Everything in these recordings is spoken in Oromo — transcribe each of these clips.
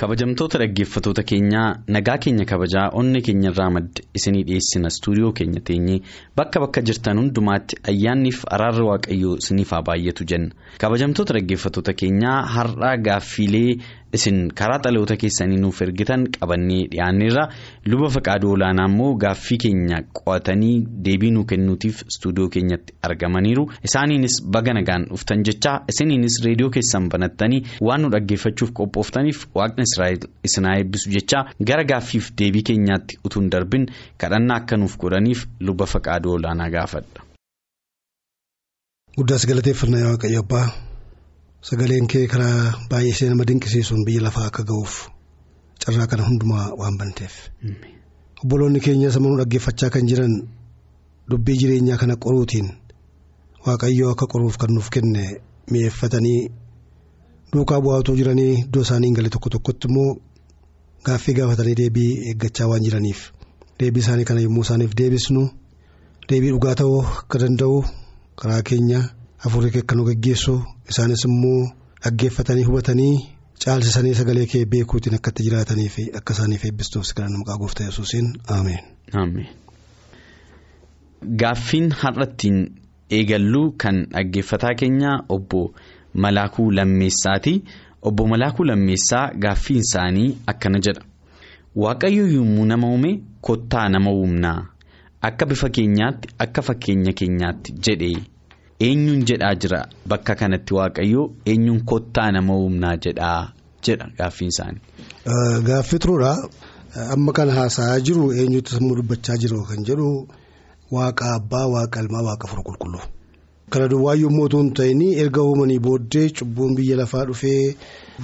Kabajamtoota dhaggeeffatoota keenyaa nagaa keenya kabajaa onni keenya irraa madde isinii dhiyeessina istuudiyoo keenya teenyee bakka bakka jirtan hundumaatti ayyaanniif araarri waaqayyoo isiniif haa baay'atu jenna. Kabajamtoota dhaggeeffatoota keenyaa har'aa gaaffiilee isin karaa dhaloota keessanii nuuf ergitan qabannee dhiyaanneerra luba faqaaduu olaanaa immoo gaaffii keenya qo'atanii deebii nuu kennuutiif istuudiyoo keenyatti argamaniiru isaaniinis baga nagaan dhuftan jechaa isiniinis reediyoo keessan banattanii waan nu dhaggeeffachuuf qophooftaniif waaqni israa'el isinaa eebbisu jechaa gara gaaffiif deebii keenyaatti utuun darbin kadhannaa akka nuuf godhaniif luba faqaaduu olaanaa gaafadha. guddaas galateeffannaa yaa waaqayyo abbaa sagaleen kee karaa baay'isee nama dinqisiisuun biyya lafaa akka ga'uuf carraa kana hundumaa waan banteef obboloonni keenya sammuu dhaggeeffachaa kan jiran dubbii jireenyaa kana qoruutiin waaqayyoo akka qoruuf kan nuuf kenne mi'eeffatanii duukaa bu'aatuu jiranii iddoo isaanii hin galle tokko tokkotti immoo gaaffii gaafatanii deebii eeggachaa waan jiraniif deebii isaanii kana yommuu isaaniif deebisnu deebii dhugaa ta'uu akka danda'u karaa keenya. Afurii kee akka nu geggeessu isaanis immoo dhaggeeffatanii hubatanii caalsisanii sagalee kee beekuutiin akka itti jiraatanii fi akka isaaniif eebbistuuf sigaraa maqaa gooftaa yesuusiin ameen. Gaaffiin har'attiin eegalluu kan dhaggeeffataa keenya obbo Malaakuu Lammeessaati. Obbo Malaakuu Lammeessaa gaaffiin isaanii akkana jedha. Waaqayyo yommuu nama uume kottaa nama uumnaa akka bifa keenyaatti akka fakkeenya keenyaatti jedhee. Eenyuun jedhaa jira bakka kanatti waaqayyoo eenyuun kottaa nama uumnaa jedhaa jedha gaaffiin isaanii. Gaaffii turuudha amma kan haasa'aa jiru eenyutu sammuu dubbachaa jiru kan jedhu waaqa abbaa waaqa ilmaa waaqa fura qulqulluu. Kana duwwaa yommuu otoo hin ta'in erga uumanii booddee cubbuun biyya lafaa dhufee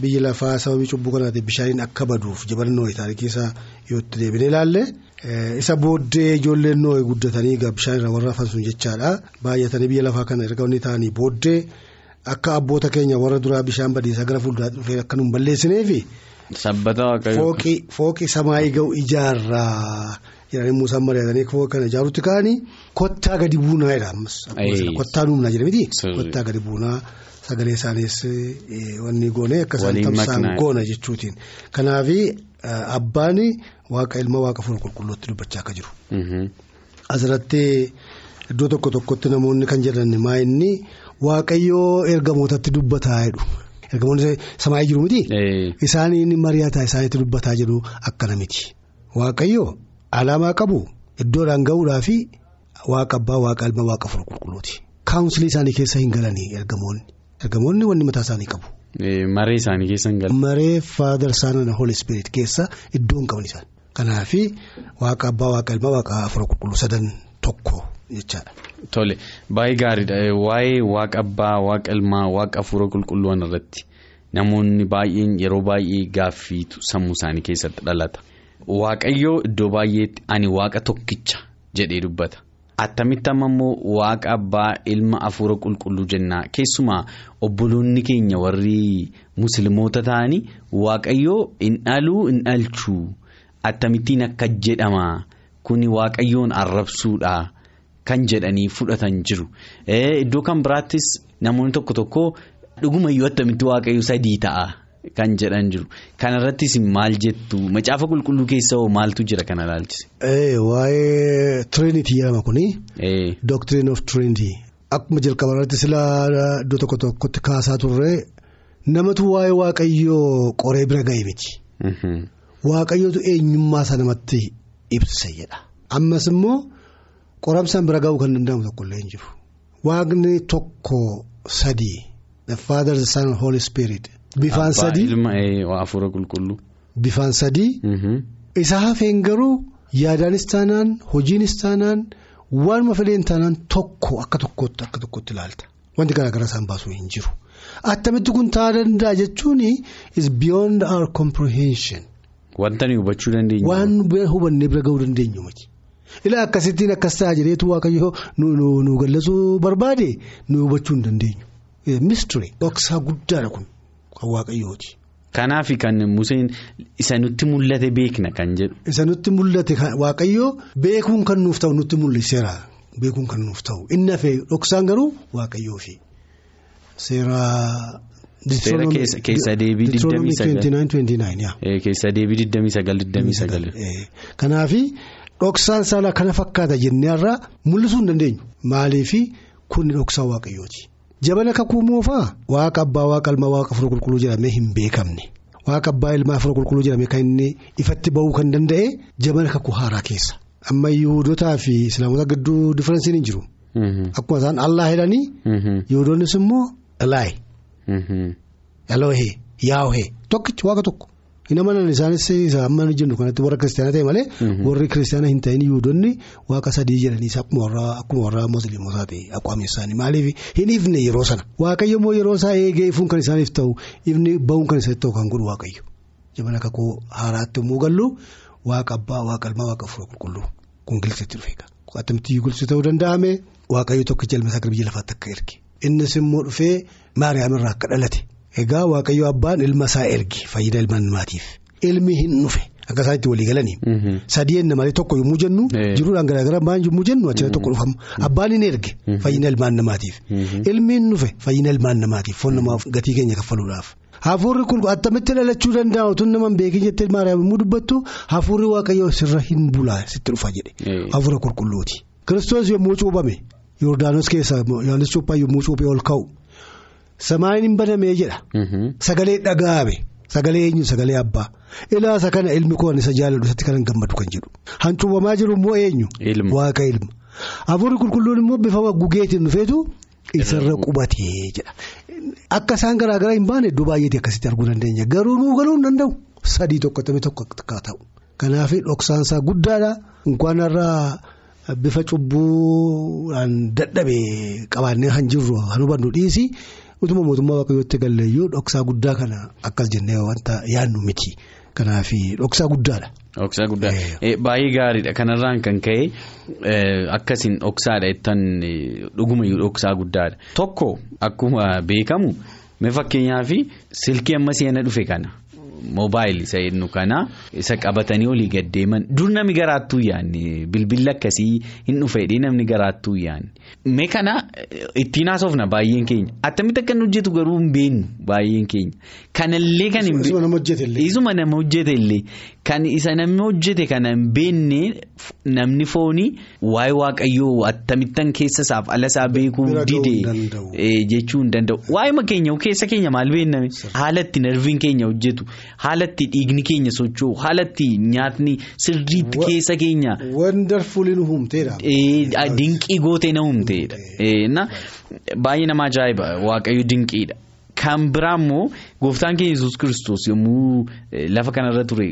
biyya lafaa sababii cubbuu kanaatiif bishaaniin akka baduuf jabannoo taarikii isaa yoo itti deebinee ilaalle. Isa booddee ijoolleen noo'ee guddatanii bishaan irra warra hafan sun jechaadha. Baay'atanii biyya lafaa kana erga inni ta'anii booddee akka abboota keenya warra duraa bishaan badiisaa gara fuulduraatti dhufee akka nu balleessineefi. Waaqayyoo. Fooqi samaayii ga'u ijaarraa jedhanii muusaan mari'atanii fooqi kana ijaaruutti ka'anii kottaa gadi buunaa jedha. Kottaa nuumnaa jedhamiti. Kottaa gadi buunaa sagalee isaaniis wanni goone akka isaan tamsaan goona jechuutiin. Kanaafi abbaan waaqa ilma waaqa fuula qulqulluutti dubbachaa akka jiru. Asirratti iddoo tokko tokkotti namoonni kan jedhan maa inni waaqayyoo ergamootatti dubbataa jedhu. Ergamoonni samaayii jiru miti. Isaaniin mari'ataa isaaniitti dubbataa jedhu akkana miti. Waaqayyoo alaamaa qabu iddoodhaan ga'uudhaaf waaqa abbaa waaqa ilma waaqa fuula qulqulluuti. Kaawunsilii isaanii keessa hin galanii ergamoonni. Ergamoonni wanni mataa isaanii qabu. Maree isaanii keessa hin galan. Maree faadar saanana hooli spirit keessa iddoo hin qaban isaan. Kanaafi waaqa abbaa waaqa ilmaa waaqa fuula qulqulluu sadan tokko jechaadha. Tole baay'ee gaariidha waa'ee waaqa abbaa waaqa ilmaa waaqa fuula qulqulluu irratti namoonni baay'een yeroo baay'ee gaaffiitu sammuu isaanii keessatti dhalata. Waaqayyoo iddoo baay'eetti ani waaqa tokkicha jedhee dubbata. Attamitti amma immoo waaqa abbaa ilma afuura qulqulluu jennaa keessumaa obboloonni keenya warri musliimoota ta'anii waaqayyoo hin dhaluu hin dhalchuu attamittiin akka jedhama kuni waaqayyoon arrabsuudha kan jedhanii fudhatan jiru iddoo kan biraattis namoonni tokko tokko dhugumayyuu attamitti waaqayyoo sadii ta'a. Kan jedhan jiru kanarrattis maal jettu macaafa qulqulluu keessa hoo maaltu jira kana ilaalchise. Waa'ee Trinity jedhama kuni. Doctrine of Trinity. Akkuma jalqaba irratti silaa iddoo tokko tokkotti kaasaa turre namatu waa'ee waaqayyoo qoree bira ga'e miti. Waaqayyootu eenyummaa isaa namatti ibsa jedha. Ammas immoo qoramsaan bira ga'uu kan danda'amu tokkollee hin jiru. Waaqni tokko sadii the father the son holy spirit. Bifaan sadii bifaan sadii. Isa hafeen garuu yaadaanis taanaan hojiinis taanaan waanuma fedheen taanaan tokko akka tokkotti akka tokkotti ilaalta wanti garaagaraa isaan baasuu hin jiru. Attamitti kun ta'uu danda'a jechuun is beyond our comprehension. Wanta nuyi hubachuu dandeenyu. Waan hubannee bira gahuu dandeenyu miti. Ilaa akkasittiin akkas ta'a jedheetu waaqayyoo nu gallasuu barbaade nu hubachuu hin dandeenyu. Mistire dhoksaa guddaadha kun kan waaqayyooti. Kanaaf kan Museen isa nutti mul'ate beekna kan jedhu. Isa nutti mul'ate waaqayyoo beekuun kan nuuf ta'u nutti mul'iseera beekuun kan nuuf ta'u inni hafee dhoksaan garuu waaqayyoofi. Seera. Seera keessa deebii 29. Keessa deebii 29. Kanaafi dhoksaan saalaa kana fakkaata jennee irraa mul'isuu hin dandeenyu maaliifi kun dhoksaa waaqayyooti. Jabana kakuu moofaa waaqa abbaa waaqa ilmaa waaqa fura qulqulluu jedhamee hin beekamne waaqa abbaa ilmaa fura qulqulluu jedhamee kan inni ifatti ba'uu kan danda'e jabana kakuu haaraa keessa. Amma yihudotaa fi islaamota gidduu differensiin hin jiru. Akkuma isaan allaa jedhanii. Yihudoonnis immoo alaayi. Aloohee yaa'oohee tokkichi waaqa tokko hin amanan isaanis amma jennu kanatti warra kiristaanaa ta'e malee warri kiristaanaa hin ta'in yihudoonni waaqa sadii jedhaniis akkuma warra musliimotaa ta'e aqwaamni isaanii maaliif hin ifne yeroo sana waaqayyo immoo yeroo isaa eegee ifuun kan isaaniif ta'u ifni ba'uun kan isaaniif ta'u kan godhu waaqayyo jabana kakuu haaraatti immoo gallu waaqa abbaa waaqa ilmaa waaqa fura qulqulluu kun gilisitti dhufe attamitti gilisi ta'uu danda'ame waaqayyo isaa gara biyya lafaatti akka erge innis immoo dhufee maariyaamirraa akka dhalate. Egaa waaqayyo abbaan ilma isaa erge fayyida ilma namaatiif ilmi hin dhufe akka isaan itti walii galanii. Sadii enne malee tokko yommuu jennu. Jiruudhaan garaagaraa maan yommuu jennu achirra tokko dhufamu abbaan hin erge fayyina ilmaan namaatiif. Ilmi hin dhufe fayyina ilmaan namaatiif foon namaaf gatii keenya kaffaluudhaaf. Hafuurri kun attamitti dhalachuu danda'a otoo nama hin beekin jettee maariyaam yommuu dubbattu hafuurri waaqayyoo sirra hin bulaa sitti dhufa jedhe hafuura qulqulluuti. Kiristoos yommuu cuuphame Yordaanos keessa Yohaannis Cuuphaa yommuu cuuphee ol ka'u. Samaayin hin banamee jedha. Sagalee dhaga'ame sagalee eenyu sagalee abbaa ilaasa kana ilmi koon isa jaalladhu isatti kan gammadu kan jedhu hancuubamaa jiru immoo eenyu. Waaqa ilma hafuurri qulqulluun immoo bifa gugeetiin dhufeetu isarra qubatee jedha. Akka isaan garaagaraa hin baane iddoo baay'eetii akkasitti arguu dandeenya garuu nuu galuu hin danda'u sadii tokko tokko akka ta'u kanaaf dhoksaansaa guddaadha inkwaan irraa. Bifa cubbuudhaan dadhabee qabaannee kan jirru kan hubannu dhiisi. Utuma mootummaa waaqayyootti galleeyyuu dhoksaa guddaa kana akkas jennee wanta yaadnu miti. Kanaaf dhoksaa guddaadha. Dhoksaa guddaa. Baay'ee gaariidha kanarraan kan ka'e akkasiin dhoksaadha jettan dhugumayyuu dhoksaa guddaadha tokko akkuma beekamu fakkeenyaaf silkii amma seena dhufe kana. Moobaayilii isa jennu kana isa qabatanii olii gaddeeman dur namni garaattuu yaanne bilbilli akkasii hin dhufeedhee namni garaattuu yaanne. Mee kana ittiin haasofna baay'een keenya attamitti akka inni hojjetu garuu hin beeknu baay'een keenya. Kanallee kan hin isuma nama hojjete illee kan isa namni hojjete kana hin beekne namni foonii waa'ee waaqayyoo attamittan keessa isaaf ala isaa beekuu dide jechuu hin danda'u. Waa'ee keenya keessa keenya maal beekname haalatti narviin keenya hojjetu. Haalatti dhiigni keenya socho'u haalatti nyaatni sirriitti keessa keenya. Wandarfuuli nu humteedha. Dinqii gootee na humteedha. Baay'ee nama ajaa'iba waaqayyo dinqiidha. Kan biraa immoo gooftaan keenya yesus kiristoos yommuu lafa kanarra ture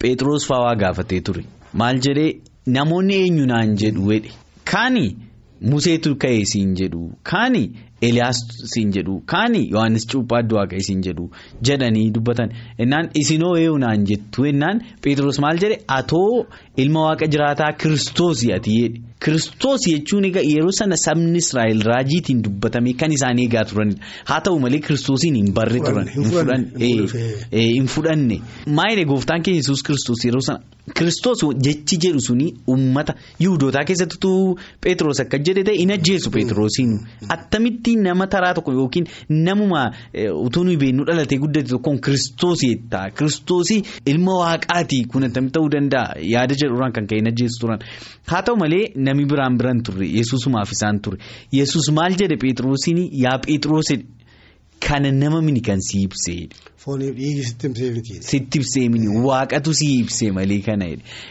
Pheexroos fa'aa gaafatee ture. Maal jedhee namoonni eenyu naan jedhu wedhe. Kaani Museetu ka'ee siin jedhu kaani. Eliyaas siin jedhu. Kaani Yohaannis Cuuphaa Addu'aa siin jedhu. Jedhanii dubbatan. Innaan isinoo eewu naan jettu? Innaan Pheexroos maal jedhe? Atoo ilma waaqa jiraataa kiristoosii ati jedhe. Kiristoos jechuun yeroo sana sabni Israa'el raajiitiin dubbatame kan isaan eegaa turanidha. Haa ta'u malee kiristoosiin hin barre turan hin fudhanne maayile gooftaan keenya yesus kiristoos yeroo sana. Kiristoos jechi jedhu suni uummata yihudotaa keessattuu Pheexroos akka jedhe ta'e hin ajjeesu Pheexroosiin attamitti. Nama taraa tokko yookiin namuma utuu nuyi beeknu dhalatee guddate tokkoon kiristoosii jettaa. Kiristoosii ilma waaqaati kun attamitti ta'uu danda'a? Yaada jedhuudhaan kan ka'e hin ajjeesu turan. Haa ta'u malee namni biraan biran turre yesuusumaaf isaan ture yesus maal jedhe Pheexroosiin yaa Pheexroos kana nama mini kan si ibsee. Fooniif dhiigi sitti ibsee miti. Sitti ibsee mini waaqatu si ibsee malee kana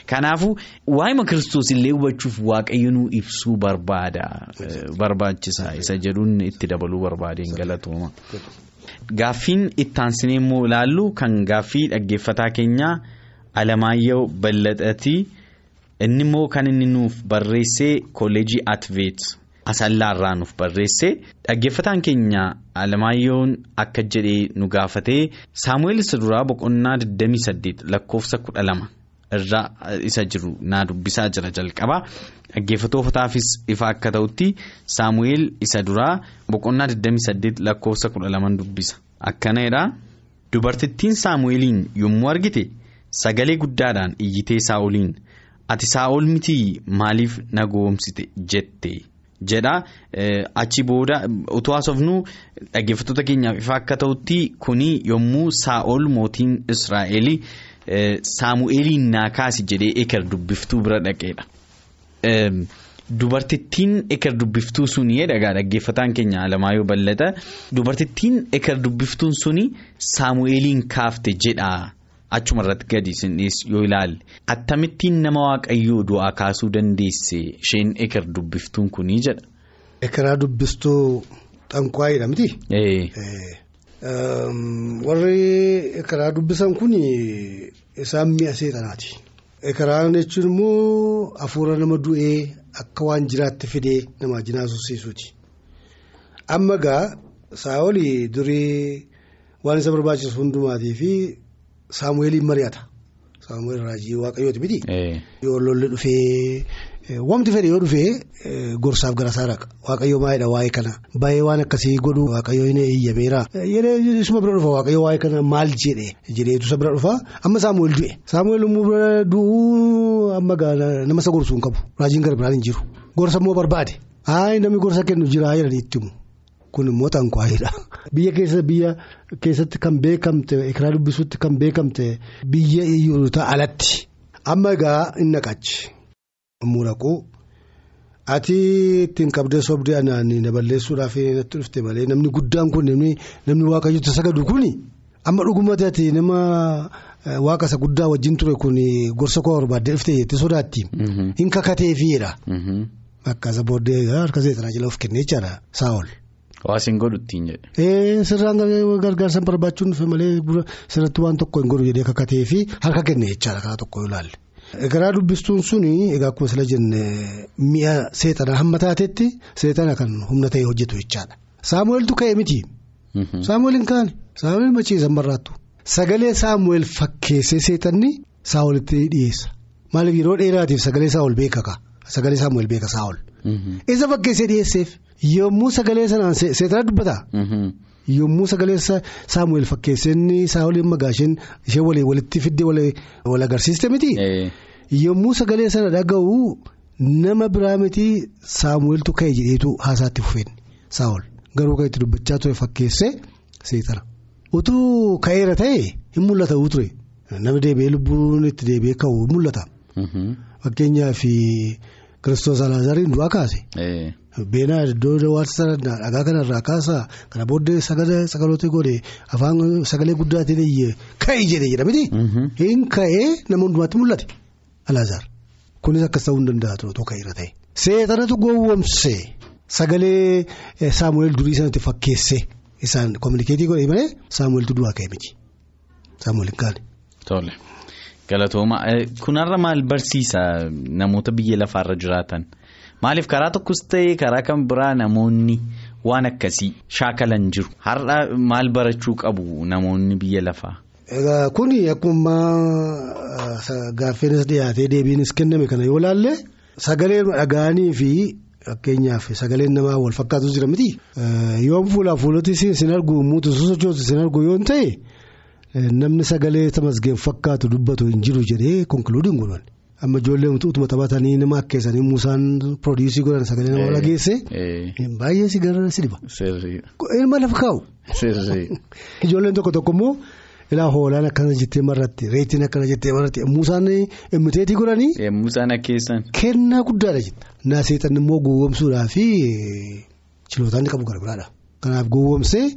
kanaafuu waa'ima kiristoos illee hubachuuf waaqayyo nu ibsuu barbaada. Barbaachisa isa jedhuun itti dabaluu barbaadeen galatooma. Gaaffiin ittaansinee immoo ilaallu kan gaaffii dhaggeeffataa keenyaa Alamaayyoo Ballaxatii inni immoo kan inni nuuf barreessee kolleejii Atveet Asallaarraa nuuf barreessee dhaggeeffataan keenya Alamaayyoon akka jedhee nu gaafatee Saamu'eel duraa boqonnaa 28 lakkoofsa 12 irraa isa jiru naa dubbisaa jira jalqaba. Dhaggeeffatootaafis ifa akka ta'utti Saamu'eel isa duraa boqonnaa 28 lakkoofsa 12 dubbisa. Akkanadha. Dubartittiin Saamu'eeliin yommuu argite sagalee guddaadhaan iyyitee Saa'oliin ati Saa'ol mitii maaliif na goomsite jette jedha. Achi booda utuu haasofnu dhaggeeffattoota keenyaaf ifa akka ta'utti kuni yommuu Saa'ol mootiin Israa'el Saamu'eeliin naa kaasi jedhee eker dubbiftuu bira dhaqeedha. Dubartittiin eker dubbiftuu suni dhagaa dhaggeeffataan keenya Alamaayyoo Ballataa dubartittiin eker dubbiftuun suni Saamu'eeliin kaafte jedha achuma irratti gadi yoo ilaalle attamittiin nama waaqayyoo du'aa kaasuu dandeesse isheen eker dubbiftuun kunii jedha. Ekeraa dubbistuu xanqwaayidha miti. Warri ekeraa dubbisan kun isaan mi'a seexanaati. Ekeraan jechuun immoo hafuura nama du'ee akka waan jiraatti fidee nama jinaasisiisuuti. Amma gaa Saa'ol durii waan isa barbaachisu hundumaatii fi Saamu'eeliin mari'ata. Saamu'eel raajii waaqayyooti miti. Yoo lolli dhufee wamti fedhe yoo dhufee gorsaaf gara isaa dhaqa. Waaqayyoo maalidha waa'ee kana baay'ee waan akkasii godhu waaqayyoo hin eeyyameera. Yeroo isuma bira dhufa waaqayyoo waa'ee kana maal jedhe jedheetu isa bira dhufa amma Saamu'eel du'e. Saamu'eel immoo bira du'uu amma nama isa gorsuu hin qabu. Raajiin gara biraan hin jiru. Gorsa immoo barbaade. Haa namni gorsa kennu jira jedhanii itti himu. Kun immoo xanqwaayidha. Biyya keessa biyya keessatti kan beekamte ekeraa dubbisuutti kan beekamte biyya iyyootaa alatti. Amma egaa hin naqachi. Muraquu ati ittiin qabdee sobdee anaan na balleessuudhaaf natti dhufte malee namni guddaan kun namni waaqayyoota sagadu kun amma dhugumatti ati nama waaqa isa guddaa wajjin ture kun gorsa koo barbaaddee dhuftee jettee sodaatti. Hin kakateefiidha. Akka isa booddee harka seexanaa jala of kennee jechaadha Saa'ol. Hawaasni godhu ittiin jedhe. Sirraan gargaarsa barbaachuun dhufe malee sirratti waan tokko hin godhu jedhee kakatee fi harka kenne jechaadha karaa tokko yoo ilaalle. Ekeraa dubbistuun suni egaa akkuma sila jenne mi'a seexanaa hamma taatetti seexana kan humna ta'e hojjetu jechaadha. Saamu'eeltu ka'e miti. Saamu'eel hin kaane. Saamu'eel machiisa marraattu. Sagalee Saamu'eel fakkeessee seexanni Saa'olitti dhiyeessa. Maaliif yeroo dheeraatiif sagalee Saa'ol beeka ka. Sagalee Saamu'eel beeka Saa'ol. Isa fakkeessee dhiyeesseef yommuu sagalee sanaan seexana dubbataa. Yommuu sagalee Saamu'eel fakkeessee Saa'oliin magaasheen ishee walii walitti fiddee wal agarsiiste miti. Yommuu sagalee sana dhaga'u nama biraa miti Saamu'eeltu ka'e jedheetu haasaatti fufeen Saa'ol garuu kan itti dubbachaa ture fakkeessee seexana. Utuu ka'eera ta'e hin mul'ata ture nama deebi'ee lubbuun itti deebi'ee ka'u hin mul'ata. Fakkeenyaaf Kiristoos Alaazariin du'aa kaase. Beenaa iddoo daawwatsa dhagaa kanarraa kaasaa kana booddee sagaloota godhe afaan sagalee guddaatiin iyyee ka'e jedhee jedha miti. Hin ka'ee nama hundumaatti mul'ate Alaazar. Kunis akkas ta'uu hin danda'a ture otoo ka'eera ta'e. Seexanatu gowwoomse sagalee Saamu'eel durii sanatti fakkeesse isaan kominikeetii godhe malee Saamu'eeltu du'aa ka'e miti. Saamu'eel hin kaane. Galatooma kunarra maal barsiisa namoota biyya lafaarra jiraatan maaliif karaa tokkos ta'ee karaa kan biraa namoonni waan akkasii shaakalan jiru har'a maal barachuu qabu namoonni biyya lafaa. Egaa kuni akkuma gaaffeenis dhiyaatee deebiinis kenname kana yoo laalle sagalee dhaga'anii fi fakkeenyaaf sagaleen namaa wal fakkaatu jira miti yoom fuulaa fuulatti sin argu muutu sosochootu sin argu yoon ta'e. Namni sagalee tamasgeen fakkaatu dubbatu hin jiru jedhee konkuluudiin godhan amma ijoollee utuma taphatanii nama akkeessanii muusaan piroodiisii godhan sagalee nama dhageesse baay'ee si gara si dhiba. Ilma lafa kaa'u. Ijoolleen tokko tokko immoo ilaa hoolaan akkana jettee marratti reettiin akkana jettee marratti muusaan imiteetii godhanii. Muusaan akkeessan. Kennaa guddaadha jetta. Naaseexan immoo gowwoomsuudhaa fi chilootaan qabu gara biraadha. Kanaaf gowwoomsee.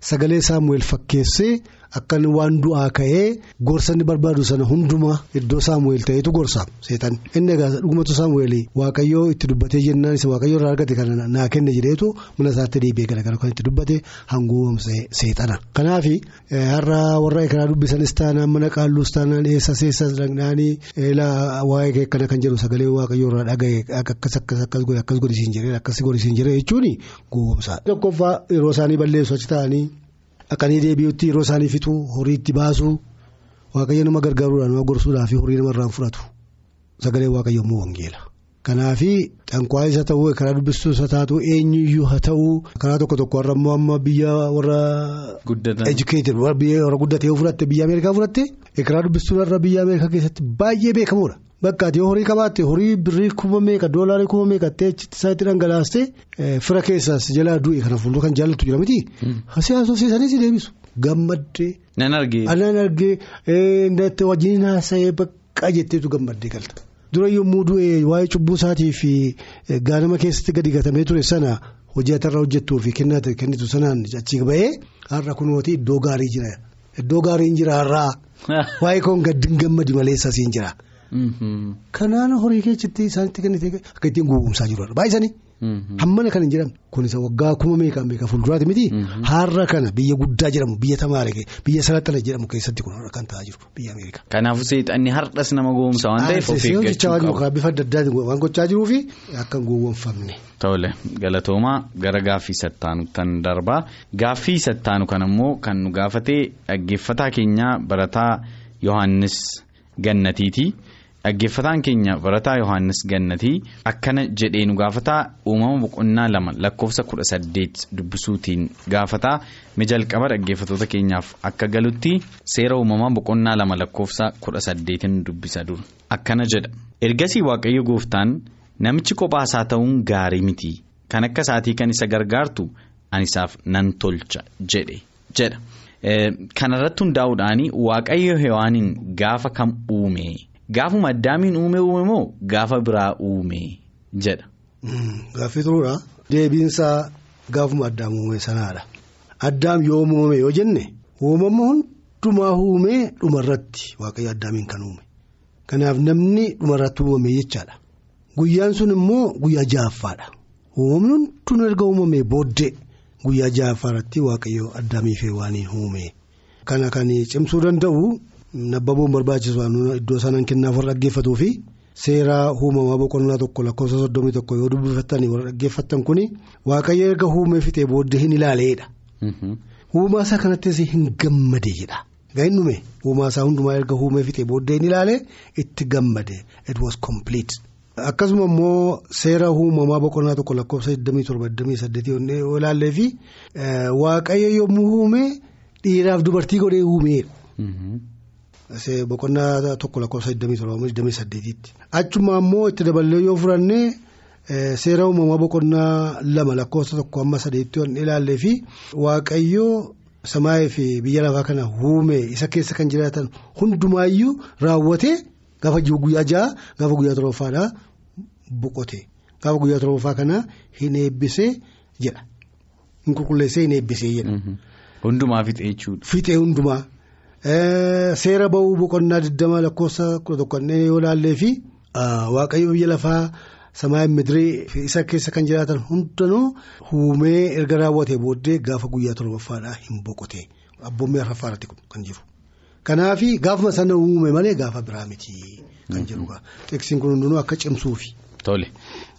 Sagalee Saamu'eel fakkeessee akka waan du'aa ka'ee gorsa inni barbaadu sana hundumaa iddoo saamu'eel ta'etu gorsaam seetan inni egaa dhugumatu saamu'eel waaqayyoo itti dubbatee jennaan isa waaqayyoo irraa argate kana naa kenne jedheetu mana isaatti deebi'ee garagaraa kan itti dubbate hanguumse seexana. Kanaaf har'a warra ekeraa dubbisanis taanaan mana qaalluus taanaan eessa seessas dhaqnaanii waa'ee kana kan jedhu sagalee waaqayyoo irraa dhagaye akkas akkas akkas godhe akkas godhisiin jedhee akkas godhisiin jedhee jechuun akkanii deebi'utti yeroo isaanii fixuu horii itti baasuu waaqayyo nama gargaaruudhaan nama gorsuudhaa fi horii namarraan fudhatu sagalee waaqayyo immoo wangeela. Kanaafi xanqaa isa ta'uu karaa dubbistuu isa taatu eenyuyyuu haa ta'uu karaa tokko tokko warra ammoo amma biyya warra. Educated warra guddatee fudhatte biyya Ameerikaa fudhatte karaa dubbistuu warra biyya Ameerikaa keessatti baay'ee beekamoodha. Bakka ati horii qabaatte horii birrii kuma meeqa doolaarii kuma meeqa ta'e isaatti dhangalaaste fira keessaas jalaa du'e kana fuuldura kan jaallattu jira miti. Siyaasa seesanis deebisu gammaddee. Nan argee. Nan argee wajjin haasa'ee bakka jetteetu gammaddee galta. Dura yommuu du'e waa'ee cubbuu isaatii fi gaanama keessatti gadi gatamee ture sana hojii atarraa hojjettuu fi kennitu sanaan achi ba'ee har'a kunuuti iddoo gaarii jira. Iddoo gaarii jira har'aa. Waa'ee koon gammadi malee sasiin jira. Kanaan horii keessatti isaanitti kennitee akka ittiin guguumsaa jiru baay'isanii. Hammana kan hin jedhamne kunis waggaa kuma meeqaan beekaa fuulduraati miti har'a kana biyya guddaa jedhamu biyya tamaare biyya salaxana jedhamu keessatti kun kan ta'aa jiru biyya Ameerikaa. Kanaafuu seexanni har'as nama gowwomsa waan ta'eef of eeggachuu. Bifa adda addaatiin waan gochaa jiruu fi akka hin gowwomfamne. Tole galatoomaa gara gaaffii sattaanu kan darbaa gaaffii sattaanu kan ammoo kan nu gaafatee dhaggeeffataa keenya barataa Yohaannis Gannatiiti. Dhaggeeffataan keenya barataa Yohaannis Gannatii akkana jedhee nu gaafataa uumama boqonnaa lama lakkoofsa kudha saddeet dubbisuutiin gaafataa mi jalqaba dhaggeeffatoota keenyaaf akka galutti seera uumamaa boqonnaa lama lakkoofsa kudha saddeetiin dubbisa dur. Akkana jedha. Ergasii waaqayyo gooftaan namichi kophaasaa ta'uun gaarii miti. Kan akka isaatii kan isa gargaartu anisaaf nan tolcha jedhe jedha. Kanarratti hundaa'uudhaan waaqayyo hewaaniin gaafa kam uume. Gaafuma addaamiin uume uume moo gaafa biraa uume jedha. Gaaffii turuudha. Deebiinsaa gaafuma addaam uume sanaadha. Addaam yoom uume yoo jenne uumama hundumaa uume dhumarratti waaqayyo addaamiin kan uume. Kanaaf namni dhumarratti uumame jechaadha. Guyyaan sun immoo guyyaa ja'affaadha. Uumamni hunduu erga uumame booddee guyyaa ja'affaarratti waaqayyo addaamiif hewaaniin uume. Kana kan cimsuu danda'u. Nabbabuun barbaachisu iddoo sanaan kennaaf warra dhaggeeffatuu fi seera uumamaa boqonnaa tokko lakkoofsa soddomii tokko yoo dubbifatanii warra dhaggeeffatan kuni waaqayyo erga uumee fixee booddee hin ilaaleedha. Uumaa isaa kanattis hin gammade jedha. Ga'in dhume uumaa isaa hundumaa erga uumee fixee booddee hin ilaale itti gammade it was complete. Akkasuma immoo seera uumamaa boqonnaa tokko lakkoofsa 27-28 yoo ilaallee fi waaqayyo yommuu uume dhiiraaf dubartii godhee uumeedha. Boqonnaa tokko lakkoofsa 27-28tti. Achuma ammoo itti daballee yoo fudhannee seera uumamaa boqonnaa lama lakkoofsa tokko amma sadeetti waan ilaallee fi waaqayyoo samaayii fi biyya lafaa kana uume isa keessa kan jiraatan hundumaayyuu raawwatee gaafa guyyaa ja'a gaafa guyyaa toroffaadhaa boqote gaafa guyyaa toroffaa kana hin eebbisee jedha. Hin qulqulleessee hin eebbisee jedha. Hundumaa fixee jechuudha. Fixee hundumaa. Seera ba'uu boqonnaa 20 lakkoofsa 11 yoo ilaallee fi waaqayyo biyya lafaa samaa midirii isa keessa kan jiraatan hundanuu uumee erga raawwatee booddee gaafa guyyaa torbaffaadhaa hin boqote abboommii arfaffaarratti kan jiru. Kanaaf gaafuma sana uume malee gaafa biraa miti kan jirudha. Teeksiin kun hundinuu akka cimsuufi. Tole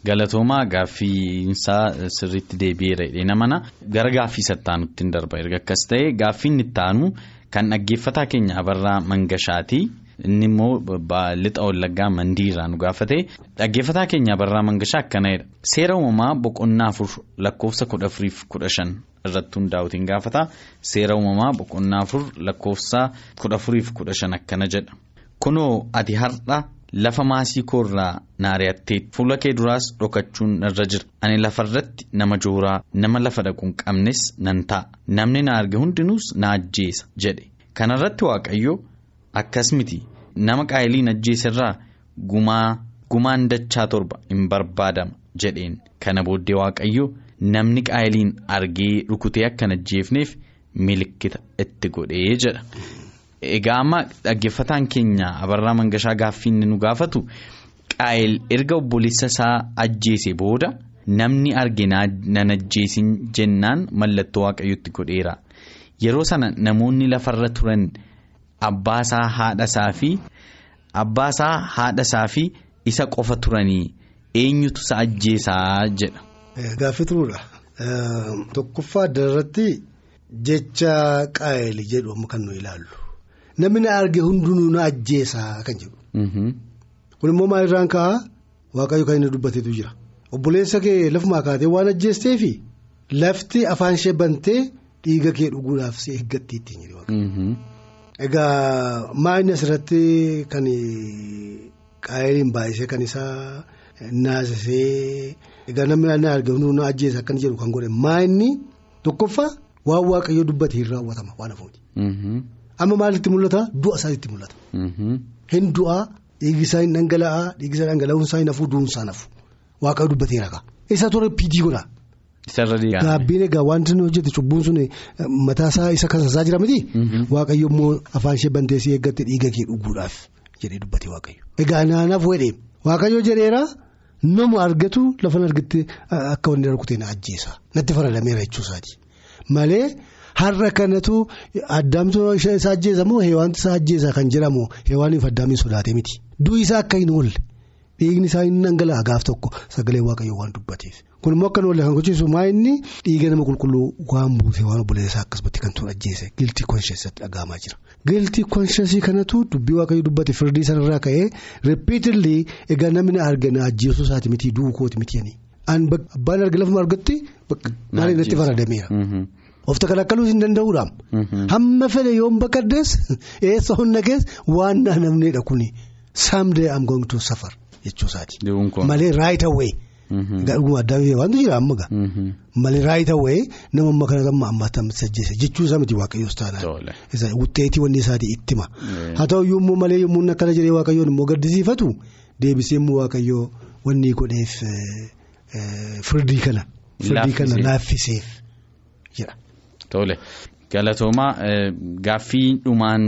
galatoomaa gaaffiinsaa sirriitti deebi'eera jedhee mana gara gaaffii sattaanutti hin darba erga akkas ta'e gaaffiin itti aanu. Kan dhaggeeffataa keenya abarraa mangashaati. Inni immoo lixa wallaggaa mandiirraa nu gaafate. Dhaggeeffataa keenya abarraa mangashaa akkanadha seera uumamaa boqonnaa afur lakkoofsa kudha afuriif kudha shan irratti hundaa'uutiin gaafata. Seera uumamaa boqonnaa afur lakkoofsa kudha afuriif kudha shan akkana jedha. Kunoo ati har'a lafa maasii koorraa naari'attee fuula kee duraas dhokachuun narra jira. Ani lafarratti nama jooraa nama lafa dhaqu hin qabnes nan ta'a. Namni na arge hundinuus na ajjeesa jedhe. Kanarratti waaqayyo akkas miti. Nama qaayiliin ajjeesirraa gumaa gumaan dachaa torba hin barbaadama jedheen. Kana booddee waaqayyo namni qaayiliin argee rukutee akka hin ajjeefneef milikkita itti godhee jedha. Egaa amma dhaggeeffataan keenya abarraa mangashaa gaaffii inni nu gaafatu qaayil erga obboleessa isaa ajjeese booda namni arge nan ajjeesin jennaan mallattoo waaqayyotti godheera. Yeroo sana namoonni lafarra turan abbaasaa haadhasaa fi abbaasaa haadhasaa fi isa qofa turanii eenyutu isa ajjeesaa jedha. Gaaffii turuudha. Tokkoffaa adda irratti jecha qaayil jedhu kan nu ilaallu. Namni na arge hundinuu na ajjeesaa kan jedhu. Kun immoo maalirraan ka'aa waaqayyo kan inni dubbateetu jira. Obboleessa kee lafumaa kaatee waan ajjeesteefi lafti afaan ishee bantee dhiiga kee dhuguudhaaf si eeggatti ittiin jedhu. Egaa maayini asirratti kan qaayiliin baay'isee kan isaa naasisee egaa namni na hundinuu na ajjeesa akkan jedhu kan godhe maayini tokkoffaa waan waaqayyo dubbate hin raawwatama waan hafuuti. Amma maalitti mul'ata du'a isaatti mul'ata. Hin du'aa dhiigisaa hin dhangala'aa dhiigisaa dhangala'uun isaa hin hafuu du'uun isaa hin hafu waaqayyo dubbateera ka. Isa ture piidii godha. Gaabbiin egaa wanti inni hojjete cubbuun sun mataasaa isa kasasaa jira miti. Waaqayyo immoo afaan ishee banteessee eeggatti dhiiga kee dhuguudhaaf jedhee dubbate waaqayyo. Egaa naanaaf wedhe waaqayyo jedheera nama argatu lafa argatte akka wanni rukutee na ajjeesa natti faradameera jechuusaati. Malee har'a kanatu addaamtuu isa ajjeesa moo heewaanti isa ajjeesa kan jedhamu heewaaniif addaamiin sodaate miti. Du'i isaa akka hin oolle dhiigni isaa hin dhangala'a gaaf tokko sagalee waaqayyoo waan dubbateef. Kun immoo akka hin oolle kan gochiisu maa inni dhiiga nama qulqulluu waan buute waan obboleessaa akkasumatti kan tun ajjeese giltii konsheessatti dhaga'amaa jira. Giltii konsheessii kanatu dubbii waaqayyoo dubbate firdii sanarraa ka'ee ripiitilii egaa namni argina ajjeesuu isaati miti du'uu kooti miti ani. Abbaan arga lafuma argatti maaliin natti faradameera. Of takkalakkaluus hin danda'uudhaam. Hamma fedhe yoon baqaddees eessa hunda keessa waan namneedha kuni someday I'm going to suffer jechuusaati. Malee right away. Dhuguma addaa wanti jira amma gaa. Malee right away nama amma kana amma ammaatti amma sajjeessa jechuusaa miti waaqayyoos taanaan. Wuxxeetii wanni isaatii ittima. Haa ta'u immoo malee yommuu akkana jedhee waaqayyoon immoo gaddisiifatu deebisee immoo waaqayyoo wanni godheef firdii kana. Firdii kana laaffiseef jira. Tole. Galatoomaa gaaffii dhumaan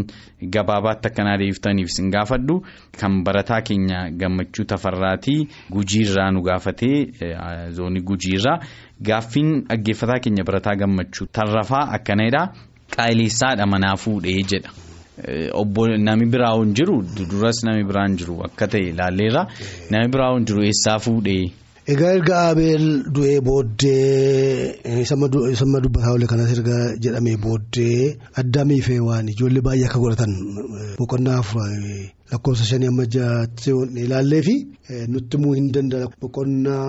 gabaabaatti akkanaa deebiftaniif sin gaafadhu. Kan barataa keenya gammachuu tafarraatii gujiirraa nu gaafatee zoonii gujiirraa gaaffiin dhaggeeffataa keenya barataa gammachuu tarrafaa akkanadha qaayileessaadha manaa fuudhee jedha. Obbo nami biraa hin jiru? Duras nami biraa hin jiru akka ta'e ilaalleerra. Nami biraa hin jiru eessaa fuudhee. Egaa erga Abeel du'ee booddee sama dubbataa oole kanas erga jedhamee booddee addaamii fi waan ijoollee baay'ee akka godhatan boqonnaa lakkoofsa shanii amma jaatti ilaallee fi nutti immoo hin danda'a boqonnaa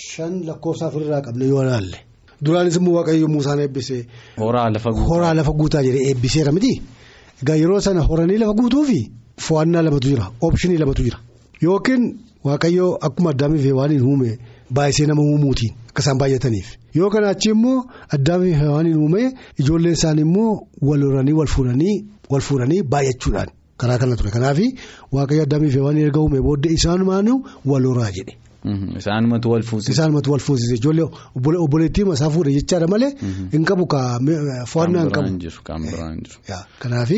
shan lakkoofsa afurirraa qabne yoo ilaalle. Duraanis immoo waaqayyo Muusaan eebbisee. Horaa lafa guutaa. Jedhee eebbiseera miti. Egaa yeroo sana horanii lafa guutuu fi fo'annaa lamatu jira oopshinii lamatu jira yookiin. Waaqayyoo akkuma addaamii fi hewaaniin uume baay'isee nama uumuutiin akka isaan baay'ataniif. Yoo kana achi immoo addaamii fi hewaaniin uume ijoolleen isaanii immoo wal horanii wal fuudhanii wal fuudhanii baay'achuudhaan. Karaa kana ture. Kanaaf waaqayyo addaamii fi hewaaniin erga uume booddee isaanumaanuu wal horaa jedhe. Isaanumatu wal fuusise. Isaanumatu wal fuusise. Ijoollee obboleettii isaa fuudhe jechaadha malee hin qabu ka fo'annaa hin qabu. Kanaaf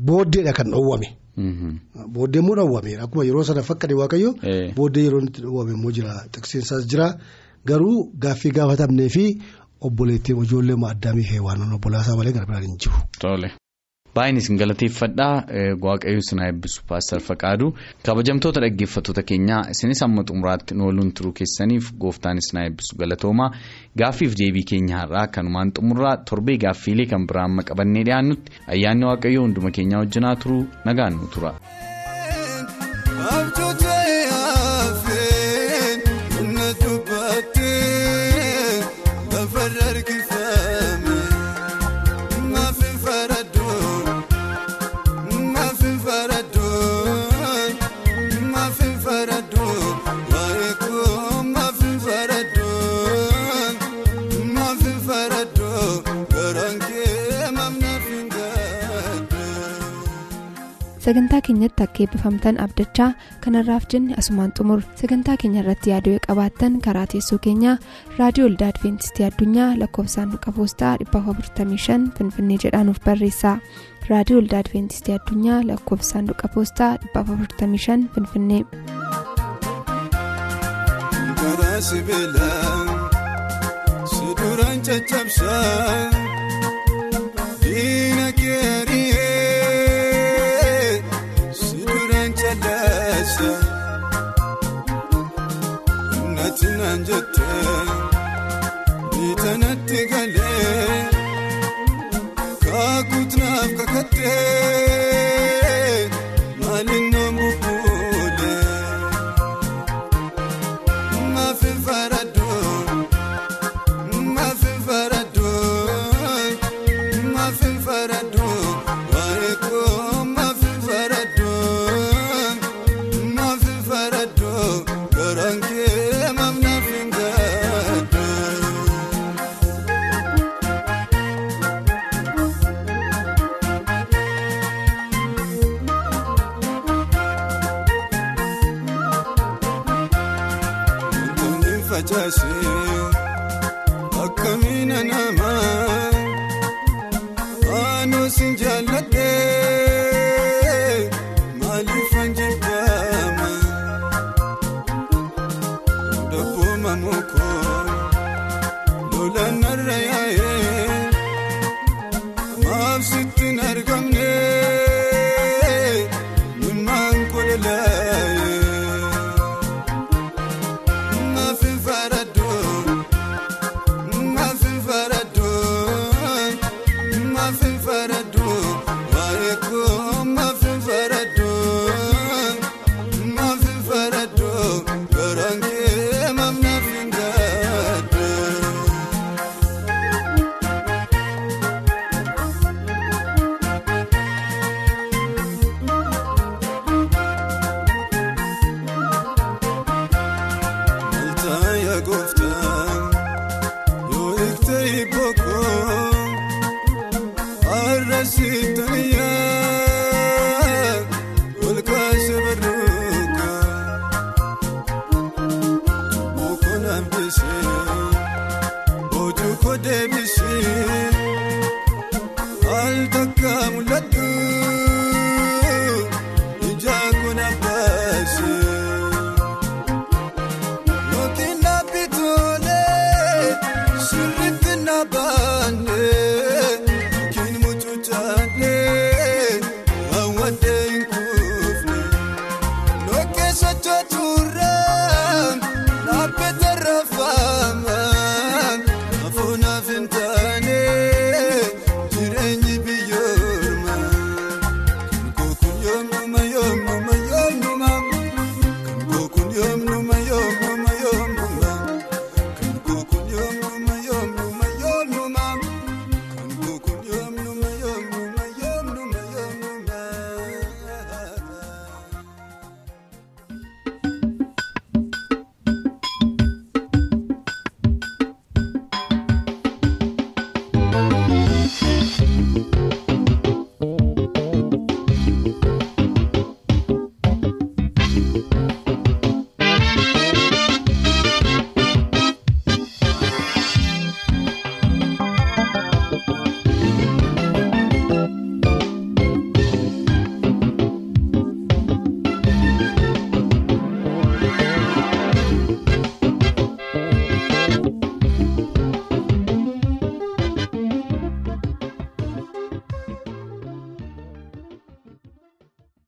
booddeedha kan dhoowwame. Booddee immoo dhoowwame akkuma yeroo sana fakkade waaqayyo booddee yeroo itti dhoowwame immoo jira tiksiinsaas jira garuu gaaffii gaafatamnee fi obboleettii ijoollee addaamii fi waan obbolaasaa malee gara biraan hin jiru. Baay'een isin galateeffadhaa waaqayyo isin eebbisu paastar Faqaaduu kabajamtoota dhaggeeffattoota keenyaa isinis amma xumuraatti waliin turuu keessaniif gooftaan isin haa eebbisu galatoomaa gaaffiif deebii keenya har'aa kanumaan xumurraa torbee gaaffiilee kan biraan amma qabannee dhiyaannutti ayyaanni waaqayyoo hunduma keenyaa wajjinaa turuu nagaan nu tura. Sagantaa keenyatti akka eebbifamtan abdachaa kanarraaf jenne asumaan xumur sagantaa keenya irratti yaaduu qabaattan karaa teessoo keenyaa raadiyoo olda adventistii addunyaa lakkoofsaanduqa poostaa 455 finfinnee jedhaanuf barreessa raadiyoo olda adventistii addunyaa lakkoofsaanduqa poostaa 455 finfinnee. Naan jettee biitanatti galee kaakutnaaf kakattee Sensiz